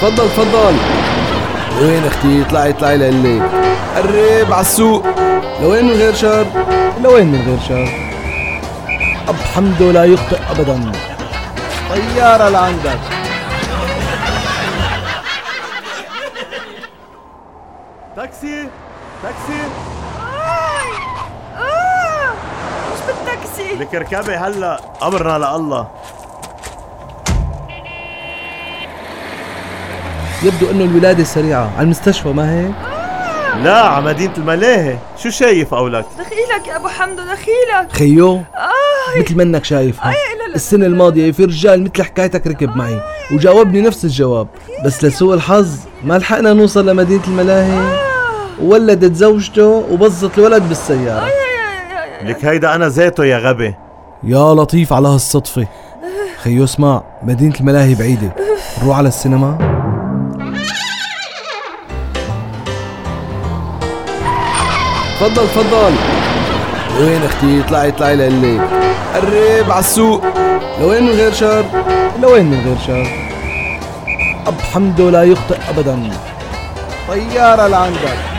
تفضل تفضل. لوين أختي؟ اطلعي اطلعي لقلي قرب على السوق. لوين من غير شر؟ لوين من غير شر؟ أبو حمدو لا يخطئ أبدا. طيارة لعندك. تاكسي تاكسي. آه مش بالتاكسي. لك اركبي هلأ. أمرنا لله. يبدو إنه الولادة سريعة. على المستشفى ما هيك؟ لا على مدينة الملاهي. شو شايف قولك دخيلك يا أبو حمدو دخيلك. خيو آه. مثل ما إنك شايفها. لا لا. السنة الماضية في رجال مثل حكايتك ركب معي وجاوبني نفس الجواب. بس لسوء الحظ ما لحقنا نوصل لمدينة الملاهي. وولدت زوجته وبظت الولد بالسيارة. لك هيدا أنا ذاته يا غبي. يا لطيف على هالصدفة. خيو اسمع مدينة الملاهي بعيدة. نروح على السينما. تفضل تفضل. وين أختي؟ اطلعي اطلعي لقلي قرب على السوق. لوين من غير شر؟ لوين من غير شر؟ أب حمده لا يخطئ أبدا. طيارة لعندك.